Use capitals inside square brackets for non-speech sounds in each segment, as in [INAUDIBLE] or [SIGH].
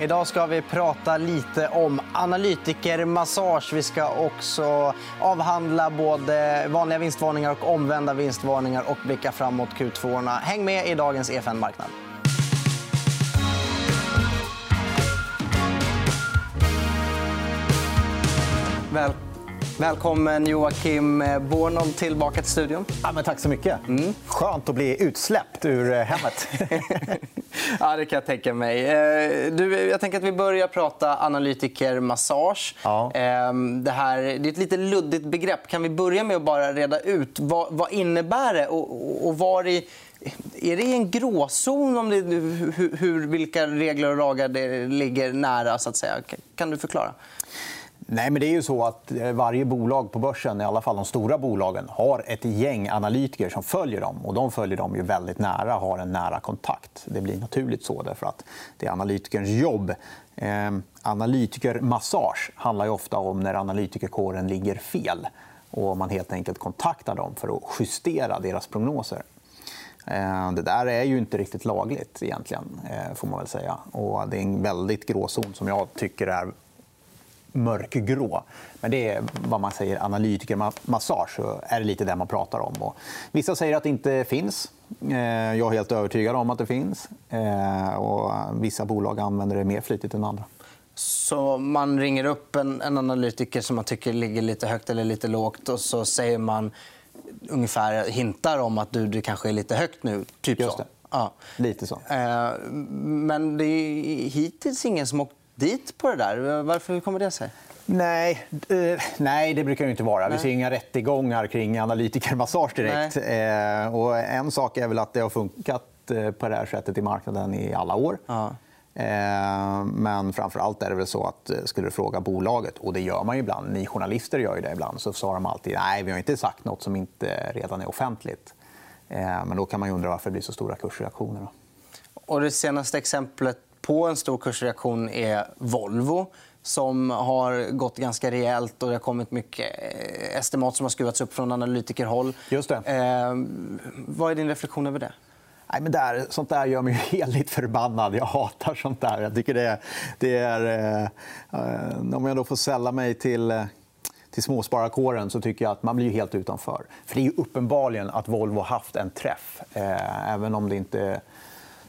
Idag ska vi prata lite om analytikermassage. Vi ska också avhandla både vanliga vinstvarningar och omvända vinstvarningar och blicka framåt Q2. Häng med i dagens EFN Marknad. Välkommen. Välkommen Joakim Bornold tillbaka till studion. Ja, men tack så mycket. Mm. Skönt att bli utsläppt ur eh, hemmet. [LAUGHS] ja, det kan jag tänka mig. Eh, du, jag tänker att vi börjar prata analytikermassage. Ja. Ehm, det, här, det är ett lite luddigt begrepp. Kan vi börja med att bara reda ut vad, vad innebär det och, och var i är det en gråzon om det, hur, hur, vilka regler och lagar det ligger nära? Så att säga? Kan du förklara? Nej, men det är ju så att eh, varje bolag på börsen, i alla fall de stora bolagen har ett gäng analytiker som följer dem. Och de följer dem ju väldigt nära, har en nära kontakt. Det blir naturligt så, därför att det är analytikerns jobb. Eh, analytikermassage handlar ju ofta om när analytikerkåren ligger fel och man helt enkelt kontaktar dem för att justera deras prognoser. Ehm, det där är ju inte riktigt lagligt, egentligen. Eh, får man väl säga. Och det är en väldigt gråzon som jag tycker är mörkgrå. Men det är vad man säger analytikermassage. Så är det lite det man pratar om. Och vissa säger att det inte finns. Eh, jag är helt övertygad om att det finns. Eh, och vissa bolag använder det mer flitigt än andra. Så man ringer upp en, en analytiker som man tycker ligger lite högt eller lite lågt och så säger man ungefär hintar om att du, du kanske är lite högt nu. Typ Just det. Så. Ja. Lite så. Eh, men det är hittills ingen som åkt dit på det där. Varför kommer det sig? Nej, eh, nej, det brukar det inte vara. Vi ser inga rättegångar kring analytikermassage direkt. Eh, och en sak är väl att det har funkat eh, på det här sättet i marknaden i alla år. Ja. Eh, men framför allt är det väl så att eh, skulle du fråga bolaget, och det gör man ju ibland, ni journalister gör ju det ibland, så svarar de alltid nej, vi har inte sagt nåt som inte redan är offentligt. Eh, men då kan man undra varför det blir så stora kursreaktioner. Och det senaste exemplet på en stor kursreaktion är Volvo som har gått ganska rejält. och Det har kommit mycket eh, estimat som har skruvats upp från analytikerhåll. Just det. Eh, vad är din reflektion över det? Nej, men där, sånt där gör mig [LAUGHS] heligt förbannad. Jag hatar sånt där. Jag tycker det, det är... Eh, om jag då får sälla mig till eh, till småspararkåren så tycker jag att man blir helt utanför. För Det är uppenbarligen att Volvo haft en träff. Eh, även om det inte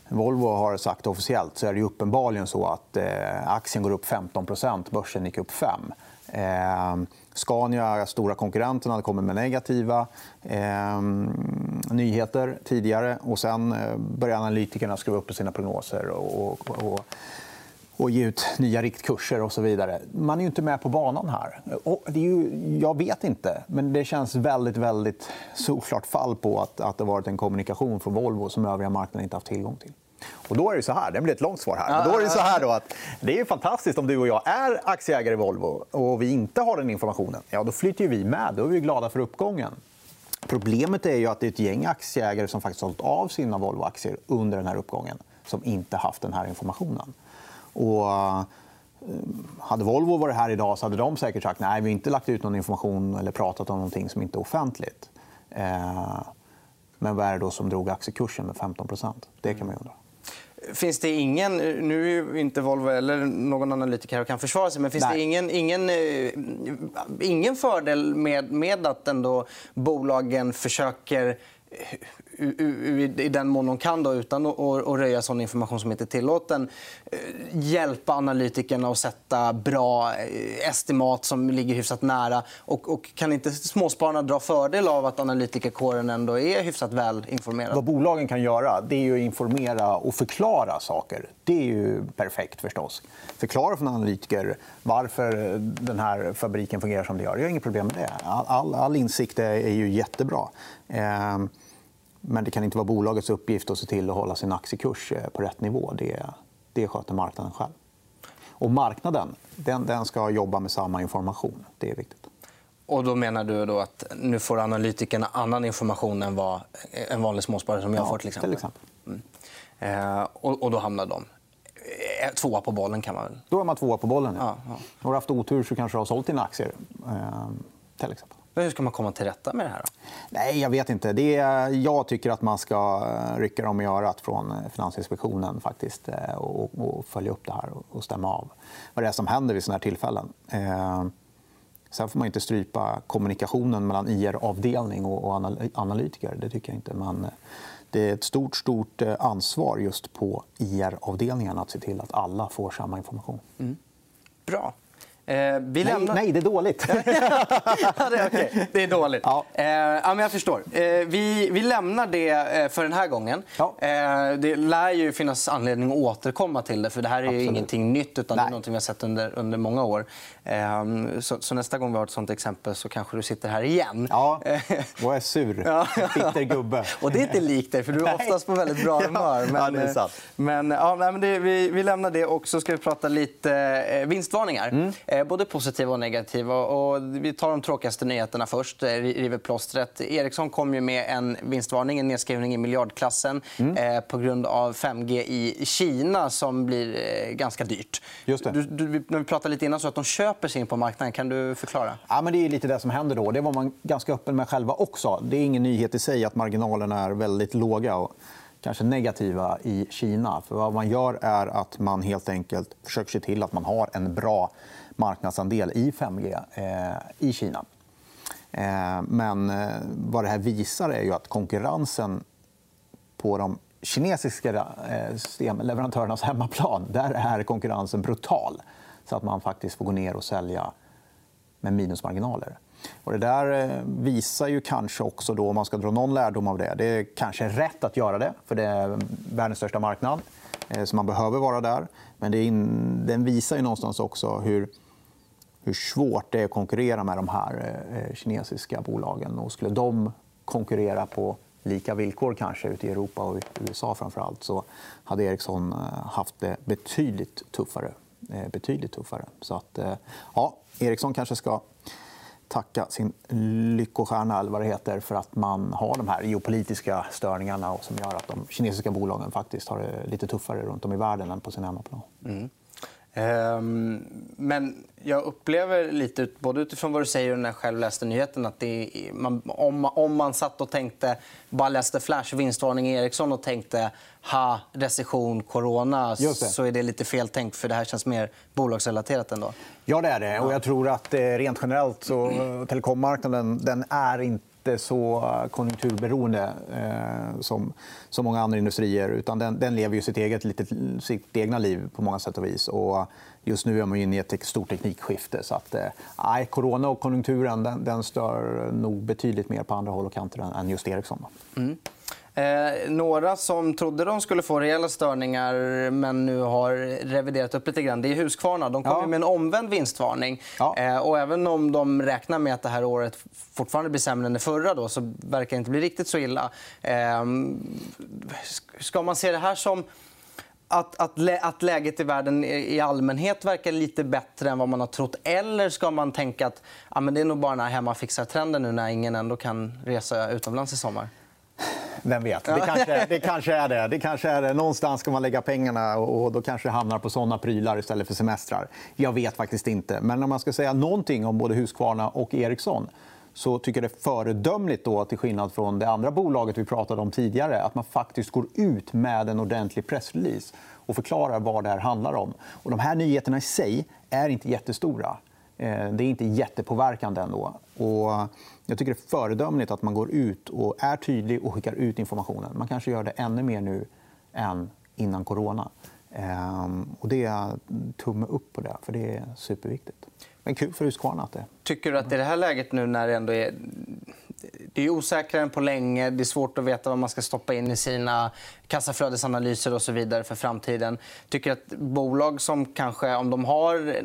Volvo har sagt officiellt så är det uppenbarligen så att eh, aktien går upp 15% börsen gick upp 5 eh, Scania, stora konkurrenten, hade kommit med negativa eh, nyheter tidigare. Och sen eh, började analytikerna skruva upp sina prognoser. Och, och, och och ge ut nya riktkurser och så vidare. Man är inte med på banan här. Och det är ju, jag vet inte, men det känns väldigt, väldigt solklart fall på att, att det varit en kommunikation från Volvo som övriga marknaden inte haft tillgång till. Och då är det så här, det blir ett långt svar här. då är det så här då att det är fantastiskt om du och jag är aktieägare i Volvo och vi inte har den informationen. Ja, då flyter vi med. Då är vi glada för uppgången. Problemet är ju att det är ett gäng aktieägare som faktiskt har sålt av sina Volvo-aktier under den här uppgången som inte haft den här informationen. Och eh, hade Volvo varit här idag så hade de säkert sagt nej, vi inte lagt ut någon information eller pratat om någonting som inte är offentligt. Eh, men vad är det då som drog aktiekursen med 15% Det kan man undra. Finns det ingen, nu är inte Volvo eller någon analytiker här kan försvara sig, men finns Nej. det ingen, ingen, eh, ingen fördel med, med att ändå bolagen försöker i den mån de kan, då, utan att röja sån information som inte är tillåten eh, hjälpa analytikerna att sätta bra eh, estimat som ligger hyfsat nära. Och, och kan inte småspararna dra fördel av att analytikerkåren ändå är hyfsat välinformerad? Vad bolagen kan göra det är att informera och förklara saker. Det är ju perfekt. förstås. Förklara för en analytiker varför den här fabriken fungerar som den gör. Jag har inget problem med det. All, all insikt är ju jättebra. Eh, men det kan inte vara bolagets uppgift att se till att hålla sin aktiekurs eh, på rätt nivå. Det, det sköter marknaden själv. Och marknaden den, den ska jobba med samma information. Det är viktigt. Och då menar du då att nu får analytikerna annan information än vad en vanlig småsparare som jag får? Till exempel. Till exempel. Mm. Eh, och, och, då hamnar de eh, tvåa på bollen. kan man Då är man tvåa på bollen. Ja. Ja, ja. Har du haft otur så kanske du har sålt dina aktier. Eh, till exempel. Hur ska man komma till rätta med det här? Då? Nej, jag vet inte. Det är, jag tycker att man ska rycka dem i örat från Finansinspektionen faktiskt, och, och följa upp det här och stämma av vad det är som händer vid såna här tillfällen. Eh, sen får man inte strypa kommunikationen mellan IR-avdelning och analytiker. Det tycker jag inte. Men det är ett stort, stort eh, ansvar just på IR-avdelningen att se till att alla får samma information. Mm. Bra. Eh, vi nej, nej, det är dåligt. [LAUGHS] ja, det, är okay. det är dåligt. Ja. Eh, ja, men jag förstår. Eh, vi, vi lämnar det eh, för den här gången. Ja. Eh, det lär ju finnas anledning att återkomma till det. för Det här är Absolut. ingenting nytt. utan Det är något vi har sett under, under många år. Eh, så, så, nästa gång vi har ett sånt exempel så kanske du sitter här igen. Ja, [LAUGHS] och är sur. Ja. Bitter gubbe. [LAUGHS] och det är inte likt dig, för du är oftast på väldigt bra humör. Men, ja, det är sant. Men, ja, men det, vi, vi lämnar det och så ska vi prata lite vinstvarningar. Mm. Både positiva och negativa. Och vi tar de tråkigaste nyheterna först. Eh, river plåstret. Ericsson kom ju med en vinstvarning, en nedskrivning i miljardklassen mm. eh, på grund av 5G i Kina som blir eh, ganska dyrt. Just. Du, du, när vi pratade lite innan så att de köper sig in på marknaden. Kan du förklara? Ja, men det är lite det som händer. då. Det var man ganska öppen med själva också. Det är ingen nyhet i sig att marginalerna är väldigt låga. Och kanske negativa i Kina. För vad man gör är att man helt enkelt försöker se till att man har en bra marknadsandel i 5G eh, i Kina. Eh, men eh, vad det här visar är ju att konkurrensen på de kinesiska eh, systemleverantörernas hemmaplan där är konkurrensen brutal. Så att man faktiskt får gå ner och sälja med minusmarginaler. Och det där eh, visar ju kanske också, då, om man ska dra någon lärdom av det... Det är kanske rätt att göra det, för det är världens största marknad. Eh, så man behöver vara där. Men det in... den visar ju någonstans också hur hur svårt det är att konkurrera med de här eh, kinesiska bolagen. Och skulle de konkurrera på lika villkor kanske ute i Europa och USA framför allt så hade Ericsson eh, haft det betydligt tuffare. Eh, betydligt tuffare. Så att, ja, Ericsson kanske ska tacka sin lyckostjärna eller vad det heter för att man har de här geopolitiska störningarna och som gör att de kinesiska bolagen faktiskt har det lite tuffare runt om i världen än på sin hemmaplan. Mm. Ehm, men jag upplever lite, både utifrån vad du säger och när jag själv läste nyheten att man, om, om man satt och tänkte, bara läste flash, vinstvarning i Ericsson och tänkte ha, recession, corona så är det lite fel tänkt för det här känns mer bolagsrelaterat. Ändå. Ja, det är det. Och jag tror att eh, rent generellt så [CLEARS THROAT] telekommarknaden den är inte inte så konjunkturberoende eh, som, som många andra industrier. utan Den, den lever ju sitt, eget, litet, sitt egna liv på många sätt och vis. Och just nu är man inne i ett stort teknikskifte. Så att, eh, corona och konjunkturen den, den stör nog betydligt mer på andra håll och kanter än just Ericsson. Mm. Eh, några som trodde de skulle få rejäla störningar men nu har reviderat upp lite grann. Det är Husqvarna. De kom ja. med en omvänd vinstvarning. Ja. Eh, och även om de räknar med att det här året fortfarande blir sämre än det förra då, så verkar det inte bli riktigt så illa. Eh, ska man se det här som att, att, att läget i världen i allmänhet verkar lite bättre än vad man har trott? Eller ska man tänka att ja, men det är nog bara den här hemmafixartrenden nu när ingen ändå kan resa utomlands i sommar? Vem vet? Det kanske, det [LAUGHS] kanske, är det. det kanske är det. Någonstans ska man lägga pengarna och då kanske det hamnar på såna prylar istället för semestrar. Jag vet faktiskt inte. Men om man ska säga någonting om både Husqvarna och Ericsson så tycker jag det är föredömligt, då, till skillnad från det andra bolaget vi pratade om tidigare att man faktiskt går ut med en ordentlig pressrelease och förklarar vad det här handlar om. Och de här nyheterna i sig är inte jättestora. Eh, det är inte jättepåverkande ändå. Och jag tycker det är föredömligt att man går ut och är tydlig och skickar ut informationen. Man kanske gör det ännu mer nu än innan corona. Ehm, och det är tumme upp på det, för det är superviktigt. Men kul för Husqvarna att det... Tycker du att i det här läget nu när det ändå är det är osäkrare än på länge. Det är svårt att veta vad man ska stoppa in i sina kassaflödesanalyser och så vidare för framtiden. tycker att bolag som kanske, om de har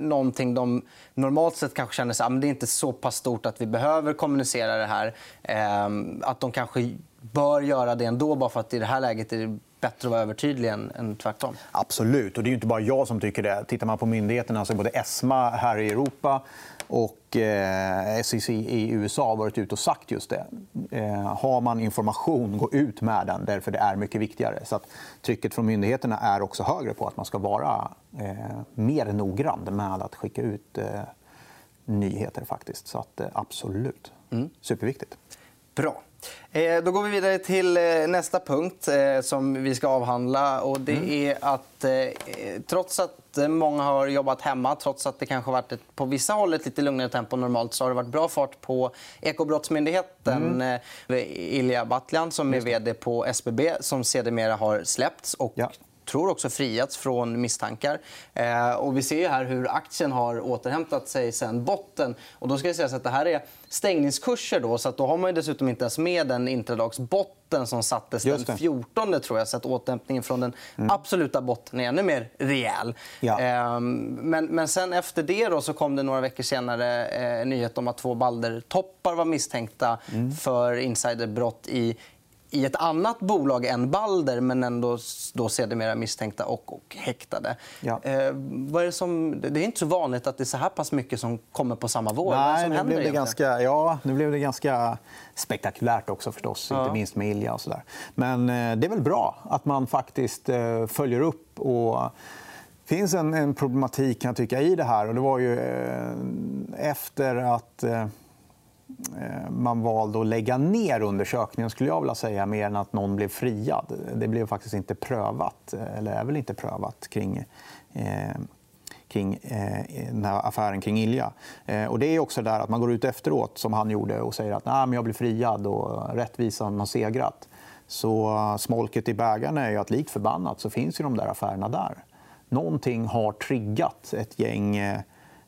någonting de normalt sett kanske känner att ah, det det är inte så pass stort att vi behöver kommunicera det här. Ehm, att de kanske bör göra det ändå bara för att i det här läget är det bättre att vara övertydlig än, tvärtom. Absolut. Och det är inte bara jag som tycker det. Tittar man på myndigheterna så både ESMA här i Europa och eh, SEC i USA har varit ute och sagt just det. Eh, har man information, gå ut med den. därför Det är mycket viktigare. Så att trycket från myndigheterna är också högre på att man ska vara eh, mer noggrann med att skicka ut eh, nyheter. faktiskt. Så att, absolut. Mm. Superviktigt. Bra. Eh, då går vi vidare till eh, nästa punkt eh, som vi ska avhandla. Och det mm. är att trots att många har jobbat hemma, trots att det kanske varit ett, på vissa håll ett lite lugnare tempo normalt så har det varit bra fart på Ekobrottsmyndigheten. Mm. Ilja Batljan, som är vd på SBB, som sedermera har släppts. Och ja tror också friats från misstankar. Eh, och vi ser här hur aktien har återhämtat sig sen botten. Och då ska jag säga att det här är stängningskurser. Då, så att då har man dessutom inte ens med den intradagsbotten som sattes den 14 tror jag. Så att återhämtningen från den mm. absoluta botten är ännu mer rejäl. Ja. Eh, men, men sen efter det då, så kom det några veckor senare eh, nyhet om att två Balder-toppar var misstänkta mm. för insiderbrott i i ett annat bolag än Balder men ändå då sedermera misstänkta och, och häktade. Ja. Eh, vad är det, som... det är inte så vanligt att det är så här pass mycket som kommer på samma vår. Nej, nu blev, det ganska, ja, nu blev det ganska spektakulärt också förstås, ja. inte minst med Ilja. Och så där. Men eh, det är väl bra att man faktiskt eh, följer upp. och finns en, en problematik kan jag tycka, i det här. Och det var ju eh, efter att Eh, Eh, man valde att lägga ner undersökningen skulle jag vilja säga, mer än att någon blev friad. Det blev faktiskt inte prövat, eh, eller är väl inte prövat kring eh, kring eh, den här affären kring Ilja. Eh, och det är också där att man går ut efteråt, som han gjorde och säger att Nej, men jag blev friad och rättvisan har segrat. Så smolket i bägaren är ju att likt förbannat så finns ju de där affärerna där. Någonting har triggat ett gäng Eh,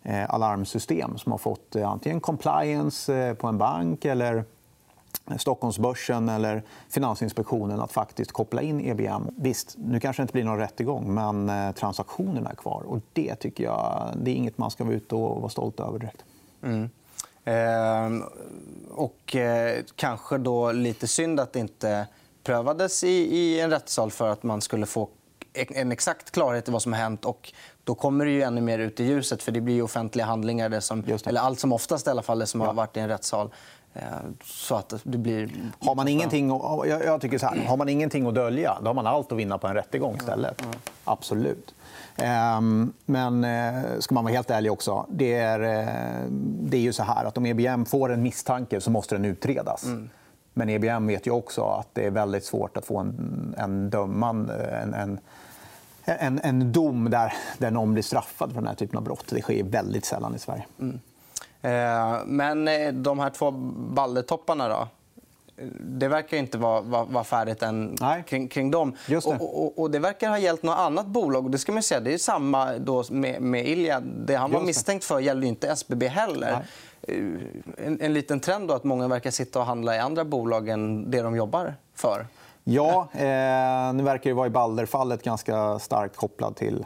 Eh, alarmsystem som har fått eh, antingen compliance eh, på en bank eller Stockholmsbörsen eller Finansinspektionen att faktiskt koppla in EBM. Visst, nu kanske det inte blir någon rättegång, men transaktionerna är kvar. Och Det tycker jag det är inget man ska vara ute och vara stolt över direkt. Mm. Eh, och eh, kanske då lite synd att det inte prövades i, i en rättssal för att man skulle få en exakt klarhet i vad som har hänt. Och då kommer det ju ännu mer ut i ljuset. för Det blir offentliga handlingar. Det som, det. Eller allt som oftast i alla fall, det som har varit i en rättssal. Eh, så att det blir... Har man, ingenting, jag tycker så här, har man ingenting att dölja då har man allt att vinna på en rättegång. istället. Mm. Absolut. Ehm, men eh, ska man vara helt ärlig också. Det är, eh, det är ju så här att om EBM får en misstanke så måste den utredas. Mm. Men EBM vet ju också att det är väldigt svårt att få en, en dömande... En, en, en, en dom där, där någon blir straffad för den här typen av brott. Det sker väldigt sällan i Sverige. Mm. Eh, men eh, de här två balletopparna då? Det verkar inte vara, vara, vara färdigt än kring, kring dem. Det. Och, och, och, det verkar ha gällt något annat bolag. Det ska man säga. Det är samma då med, med Ilja. Det han var misstänkt för gällde inte SBB heller. Nej. Eh, en, en liten trend då att många verkar sitta och handla i andra bolag än det de jobbar för. Ja, eh, nu verkar det vara i Balder-fallet ganska starkt kopplat till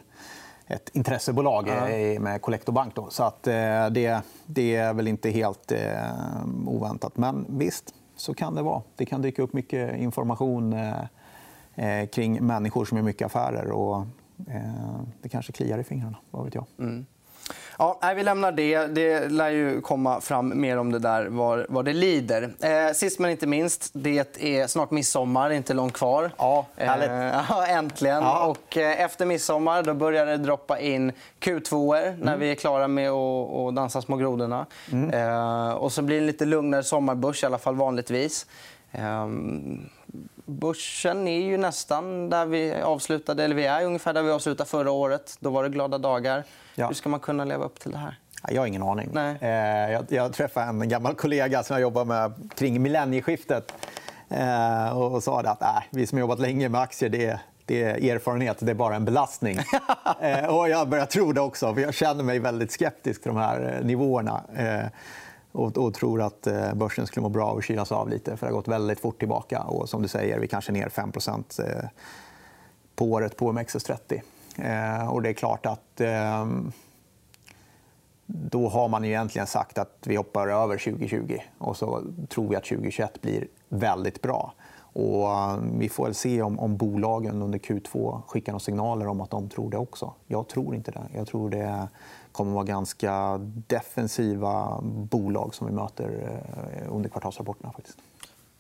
ett intressebolag mm. med Collector Bank. Då. Så att, eh, det, det är väl inte helt eh, oväntat. Men visst, så kan det vara. Det kan dyka upp mycket information eh, eh kring människor som gör mycket affärer. Och, det kanske kliar i fingrarna. Vad vet jag. Mm. Ja, vi lämnar det. Det lär ju komma fram mer om det där vad, vad det lider. Eh, sist men inte minst, det är snart midsommar, inte långt kvar. Ja, härligt. [LAUGHS] Eh, äntligen. Ja. Och, eh, efter midsommar då börjar det droppa in Q2 när mm. vi är klara med att, dansa små grodorna. Mm. Eh, och så blir det en lite lugnare sommarbörs, i alla fall vanligtvis. Börsen är ju nästan där vi avslutade, eller vi är ungefär där vi avslutade förra året. Då var det glada dagar. Ja. Hur ska man kunna leva upp till det här? Jag har ingen aning. Nej. Eh, jag, jag träffade en gammal kollega som jag jobbar med kring millennieskiftet. Eh, och sa att äh, vi som har jobbat länge med aktier det det är erfarenhet, det är bara en belastning. [LAUGHS] Eh, och jag börjar tro det också. för Jag känner mig väldigt skeptisk till de här nivåerna och, och, tror att eh, börsen skulle må bra av att kylas av lite. för Det har gått väldigt fort tillbaka. Och som du säger, vi kanske är ner 5 eh, på året på OMXS30. Eh, och det är klart att ehm, då har man egentligen sagt att vi hoppar över 2020 och så tror vi att 2021 blir väldigt bra. Och ehm, vi får väl se om, om bolagen under Q2 skickar några signaler om att de tror det också. Jag tror inte det. Jag tror det kommer att vara ganska defensiva bolag som vi möter eh, under kvartalsrapporterna. Faktiskt.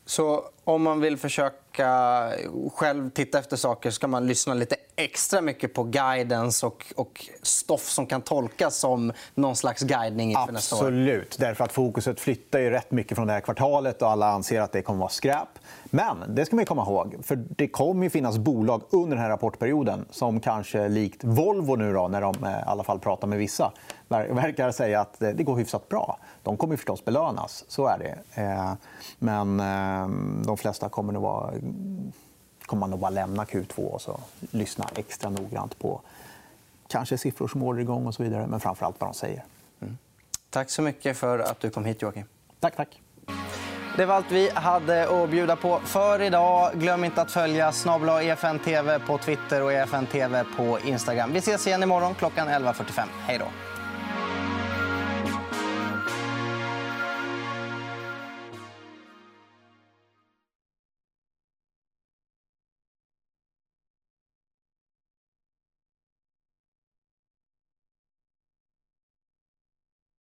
Så om man vill försöka själv titta efter saker ska man lyssna lite extra mycket på guidance och, och stoff som kan tolkas som någon slags guidning inför nästa år? Absolut. Därför att fokuset flyttar ju rätt mycket från det här kvartalet och alla anser att det kommer att vara skräp. Men det ska man komma ihåg. för Det kommer ju finnas bolag under den här rapportperioden som kanske likt Volvo, nu då, när de eh, i alla fall pratar med vissa verkar säga att eh, det går hyfsat bra. De kommer förstås belönas. Så är det. Eh, men de de flesta kommer nog vara kommer man nog bara lämna Q2 och så lyssna extra noggrant på kanske siffror som orderingång och så vidare, men framför allt vad de säger. Mm. Tack så mycket för att du kom hit, Joakim. Tack, tack. Det var allt vi hade att bjuda på för idag. Glöm inte att följa snabla EFN TV på Twitter och EFN TV på Instagram. Vi ses igen imorgon klockan 11.45. Hej då.